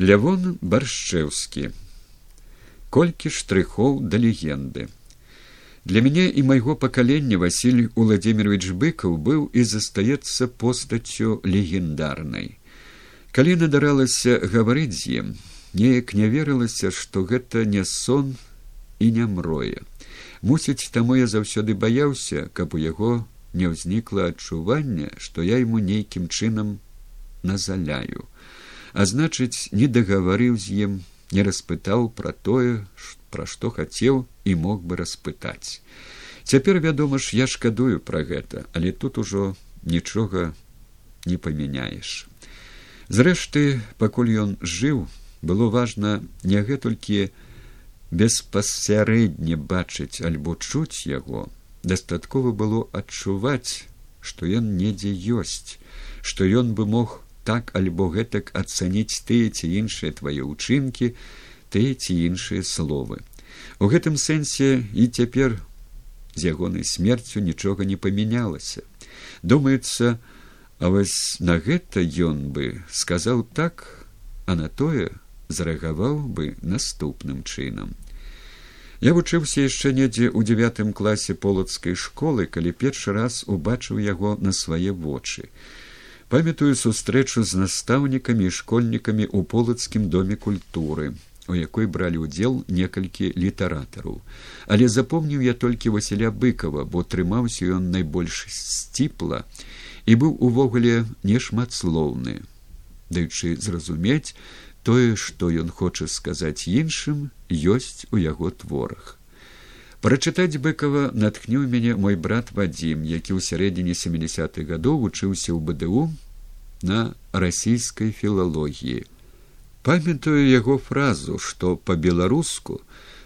Лявон баршчэўскі. Колькі штрыхоў да легенды. Для мяне і майго пакалення Васіль Уладзімирович быкаў быў і застаецца постаццю легендарнай. Калі надаралася гаварыць з ім, неяк не верылася, што гэта не сон і не мроя. Мусіць, таму я заўсёды баяўся, каб у яго не ўзнікла адчуванне, што я ему нейкім чынам назаляю а значыць не дагаварыў з ім не распытаў пра тое пра што хацеў і мог бы распытаць. Цяпер вядома ж я шкадую пра гэта але тут ужо нічога не памяняеш. Зрэшты пакуль ён жыў было важна не гэтулькі беспасярэдне бачыць альбо чуць яго дастаткова было адчуваць што ён недзе ёсць што ён бы мог так альбо гэтак ацаніць тыя ці іншыя твае ўчынкі тыя ці іншыя словы. У гэтым сэнсе і цяпер з ягонай смерцю нічога не памянялася. Думаецца а вось на гэта ён бы сказаў так а на тое зрэагаваў бы наступным чынам. Я вучыўся яшчэ недзе ў девятым класе полацкай школы калі першы раз убачыў яго на свае вочы памятаю сустрэчу з настаўнікамі і школьнікамі ў полацкім доме культуры у якой бралі ўдзел некалькі літаратараў. Але запомніў я толькі васіля быкова бо трымаўся ён найбольш сціпла і быў увогуле нешматслоўны. Даючы зразумець тое што ён хоча сказаць іншым ёсць у яго творах прачытаць быкова натхніў мяне мой брат вадзім які ў сярэдзіне семидесятых гадоў вучыўся ў бДУ на расійскай філалогіі. Памятаю яго фразу што по-беларуску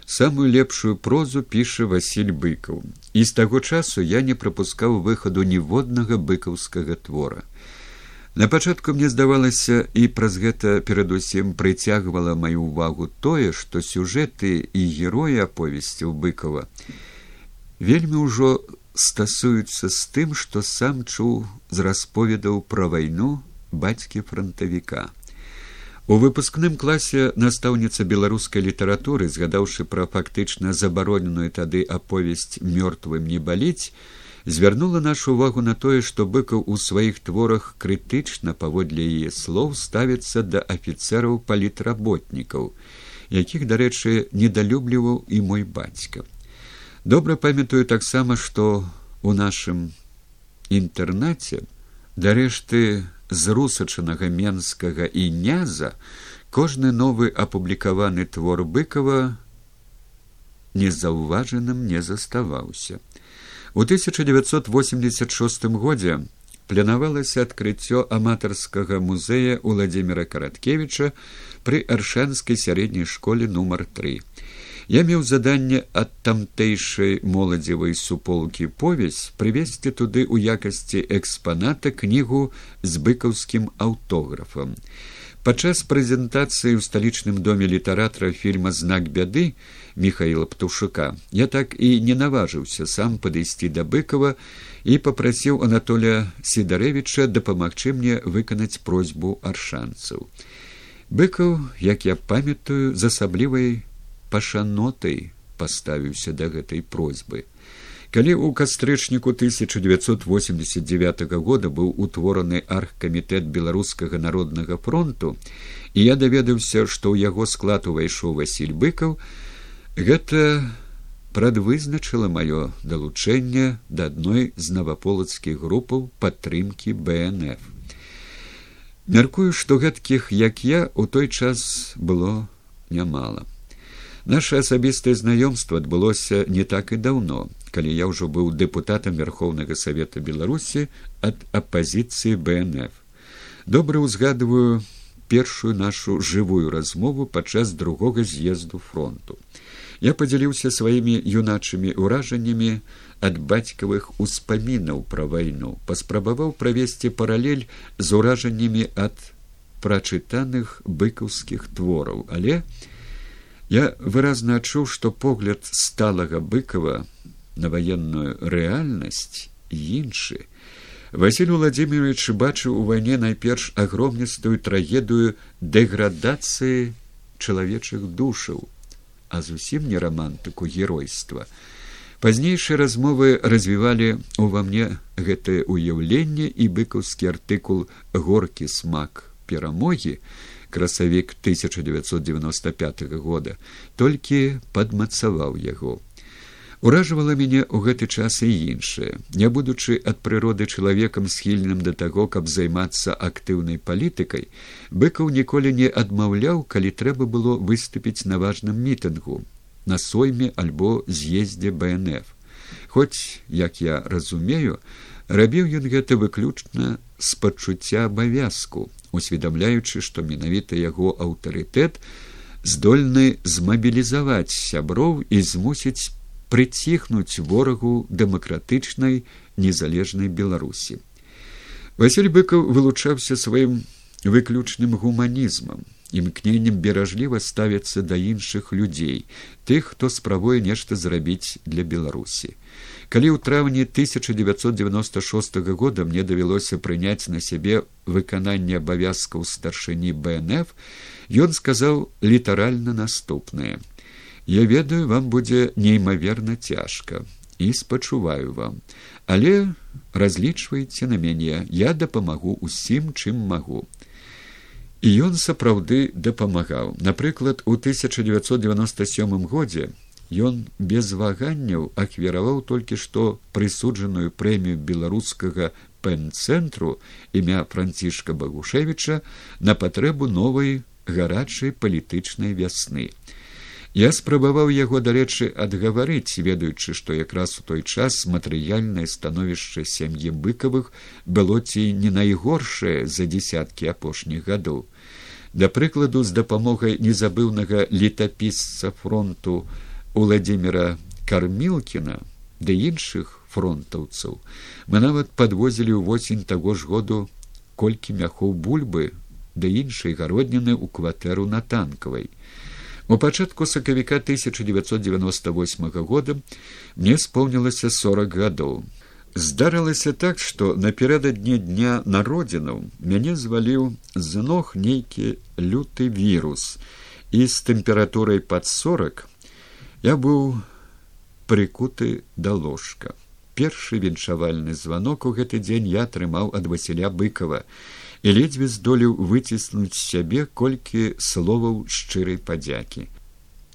самую лепшую прозу піша василь быкаў. І з таго часу я не прапускаў выхаду ніводнага быкаўскага твора На пачатку мне здавалася і праз гэта перадусім прыцягвала маю ўвагу тое, што сюжэты і героі аповесцяў быкова вельмі ўжо стасуюцца з тым, што сам чуў з расповедаў пра вайну бацькі франтавіка. У выпускным класе настаўніца беларускай літаратуры, згадаўшы пра фактычна забароненую тады аповесць мёртвым не баліць, звярнула нашу увагу на тое, што быкаў у сваіх творах крытычна паводле яе слоў ставіцца да афіцэраў палітработнікаў, якіх, дарэчы, недалюбліваў і мой бацька. Добра памятаю таксама, што у нашым інтэрнаце дарэшты з русачанага менскага і няза кожны новы апублікаваны твор быкова незаўважаным не заставаўся. У 1986 годзе планавалася адкрыццё аматарскага музея владимира караткевича пры аршанскай сярэдняй школе нумар три я меў заданне ад тамтэйшай моладзевай суполкі повязь прывесці туды ў якасці экспаната кнігу з быкаўскім аўтографам падчас прэзентацыі ў сталічным доме літаратара фільма знак бяды михаила птушука я так і не наважыўся сам падысці да быкова і попраціў анатоля сідарэвича дапамагчы мне выканаць просьбу аршанцаў. Быкаў як я памятаю з асаблівай пашанотай паставіўся да гэтай просьбы калі ў кастрычніку 1989 года быў утвораны архкамітэт беларускага народнага фронту і я даведаўся што ў яго склад увайшоў василь быкаў гэта прадвызначыла маё далучэнне да адной з наваполацкіх групаў падтрымкі бнф мяркую што гэткіх як я у той час было нямала наше асабістае знаёмство адбылося не так і даўно калі я ўжо быў дэпутатам верхоўнага савета беларусі ад апазіцыі бнф. Добра ўзгадываю першую нашу жывую размову падчас другога з'езду фронту. Я падзяліўся сваімі юначымі ўражаннямі ад бацькавых успамінаў пра вайну паспрабаваў правесці паралель з уражаннямі ад прачытаных быкаўскіх твораў але я выразна адчуў што погляд сталага быкова на ваенную рэальнасць іншы Василь Владимирович бачыў у вайне найперш агромністую трагедыю дэградацыі чалавечых душаў, а зусім не рамантыку геройства. Пазнейшыя размовы развівалі ува мне гэтае ўяўленне і быкаўскі артыкул горкі смак перамогі красавік 1995 года толькі падмацаваў яго. Уражвала мяне ў гэты час і іншае, не будучы ад прыроды чалавекам схільным да таго, каб займацца актыўнай палітыкай, быкаў ніколі не адмаўляў, калі трэба было выступіць на важным мітынгу, на сойме альбо з'ездзе бнф. Хоць, як я разумею, рабіў ён гэта выключна з пачуцця абавязку, усведамляючы, што менавіта яго аўтарытэт здольны змабілізаваць сяброў і змусіць прыціхнуць ворагу дэмакратычнай незалежнай беларусі. Василь быкаў вылучаўся сваім выключным гуманізмам імкненнем беражліва ставіцца да іншых людзей тых хто спрабуе нешта зрабіць для беларусі калі ў траўні 1996 года мне давялося прыняць на сябе выкананне абавязкаў старшыні бнф ён сказаў літаральна наступнае Я ведаю, вам будзе неймаверна цяжка і спачуваю вам, але разлічвайце на мяне, я дапамагу усім, чым магу. І ён сапраўды дапамагаў. Напрыклад, у 1997 годзе ён без ваганняў ахвяраваў толькі што прысуджаную прэмію беларускага пэн-цэнтру імя францішка Багушевіча на патрэбу новай гарачай палітычнай вясны. Я спрабаваў яго дарэчы адгаварыць, ведаючы, што якраз у той час матэрыяльнае становішча сям'і быкавых было ці не найгоршае за дзясяткі апошніх гадоў. Да прыкладу, з дапамогай незабыўнага летапісца фронту Уладзіміра кармілкіна ды іншых фронтаўцаў мы нават падвозілі ўвосень таго ж году колькі мяхоў бульбы да іншай гародніны ў кватэру на танкавай. У пачатку сакавіка 1998 года мне сполнілася 40 гадоў. Здарылася так, што напярэдадні дня народзінаў мяне зваліў з ног нейкі люты вірус і з тэмпературай пад 40 я быў прыкуты да ложка. Першы віншавальны званок у гэты дзень я атрымаў ад Васіля быкова і ледзьве здолеў выціснуць сябе колькі словаў шчырай падзякі.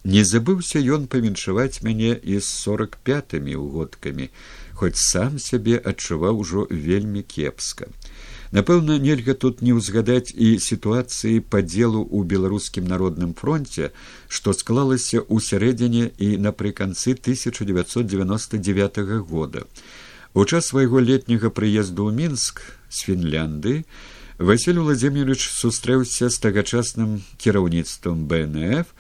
Не забыўся ён павіншаваць мяне і з сорок пятымі ўгодкамі, хоць сам сябе адчуваў ужо вельмі кепска. Напэўна, нельга тут не ўзгадаць і сітуацыі падзелу ў беларускім народным фронте, што склалася ў сярэдзіне і напрыканцы 1999 года. У час свайго летняга прыезду ў мінск з фінлянды, Василь Владимирович сустрэўся з тагачасным кіраўніцтвам бнф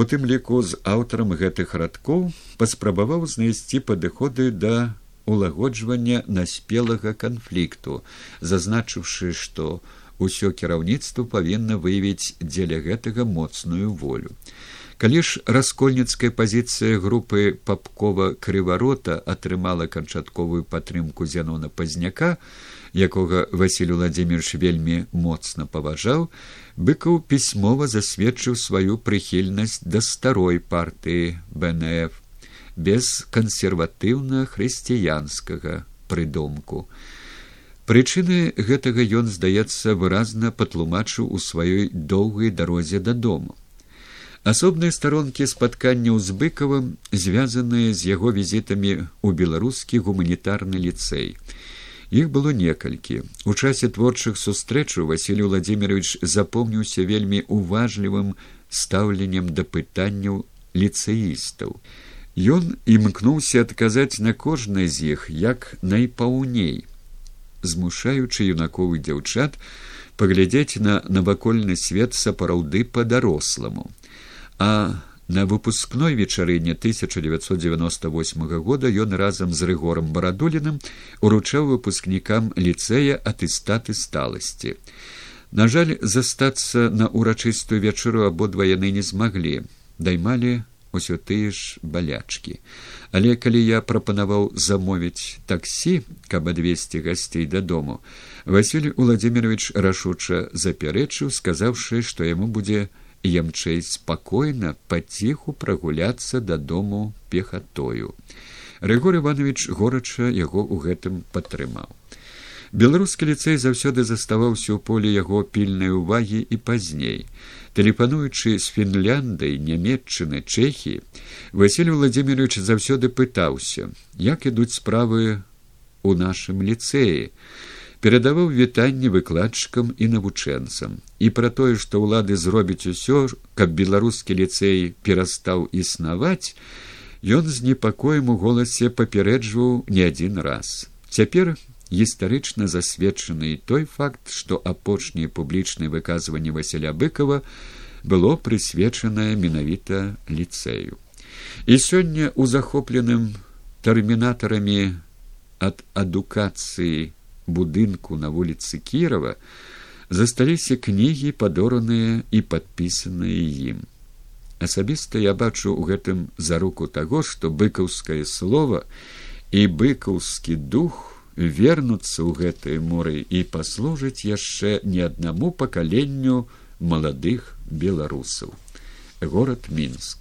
у тым ліку з аўтарам гэтых радкоў паспрабаваў знайсці падыходы да улагоджвання наспелага канфлікту зазначыўшы што ўсё кіраўніцтва павінна выявіць дзеля гэтага моцную волю. Калі ж раскольніцкая пазіцыя групы папкова крыварота атрымала канчатковую падтрымку зянона пазняка якога Васіль Владзімирович вельмі моцна паважаў, быкаў пісьмова засведчыў сваю прыхільнасць да старой партыі БНФ без кансерватыўна-хрысціянскага прыдумку. Прычыны гэтага ён, здаецца, выразна патлумачыў у сваёй доўгай дарозе дадому. Асобныя старонкі спатканняў з быкавым звязаныя з яго візітамі ў беларускі гуманітарны ліцэй. Іх было некалькі. У часе творчых сустрэчаў Васіль Владимирович запомніўся вельмі уважлівым стаўленнем да пытанняў ліцэістаў. Ён імкнуўся адказаць на кожнай з іх як найпаўней, змушаючы юнаковы дзяўчат паглядзець на навакольны свет сапраўды па-даросламу. А На выпускной вечарыне 1998 года ён разам з рэгорам барадуліным уручаў выпускнікам ліцэя атэстаты сталасці. На жаль, застацца на ўрачыстую вечару абодва яны не змаглі, даймалі усё тыя ж балячкі. Але калі я прапанаваў замовіць таксі, каб адвесці гасцей дадому, Васіль Владимирович рашуча запярэчыў, сказаўшы, што яму будзе ямчэй спакойна паціху прагуляцца дадому пехатою. Рыгор Иванович горача яго ў гэтым падтрымаў. Беларускі ліцэй заўсёды заставаўся ў поле яго пільнай увагі і пазней. Тэлефануючы з Фінляндай, нямметчыны Чэхі, Васіль Владимирович заўсёды пытаўся, як ідуць справы ў нашым ліцэі, перадаваў вітанні выкладчыкам і навучэнцам. І пра тое, што ўлады зробяць усё, каб беларускі ліцэй перастаў існаваць, ён з непакоем у голасе папярэджваў не адзін раз. Цяпер гістарычна засведчаны той факт, што апошняе публічнае выказванне Васіля быкова было прысвечанае менавіта ліцэю. І сёння ў захопленым тэрмінатарамі ад адукацыі будынку на вуліцы Кірова засталіся кнігі, падораныя і падпісаныя ім. Асабіста я бачу ў гэтым заруку таго, што быкаўскае слово і быкаўскі дух, вернуцца ў гэтыя моры і паслужыць яшчэ не аднаму пакаленню маладых беларусаў город мінск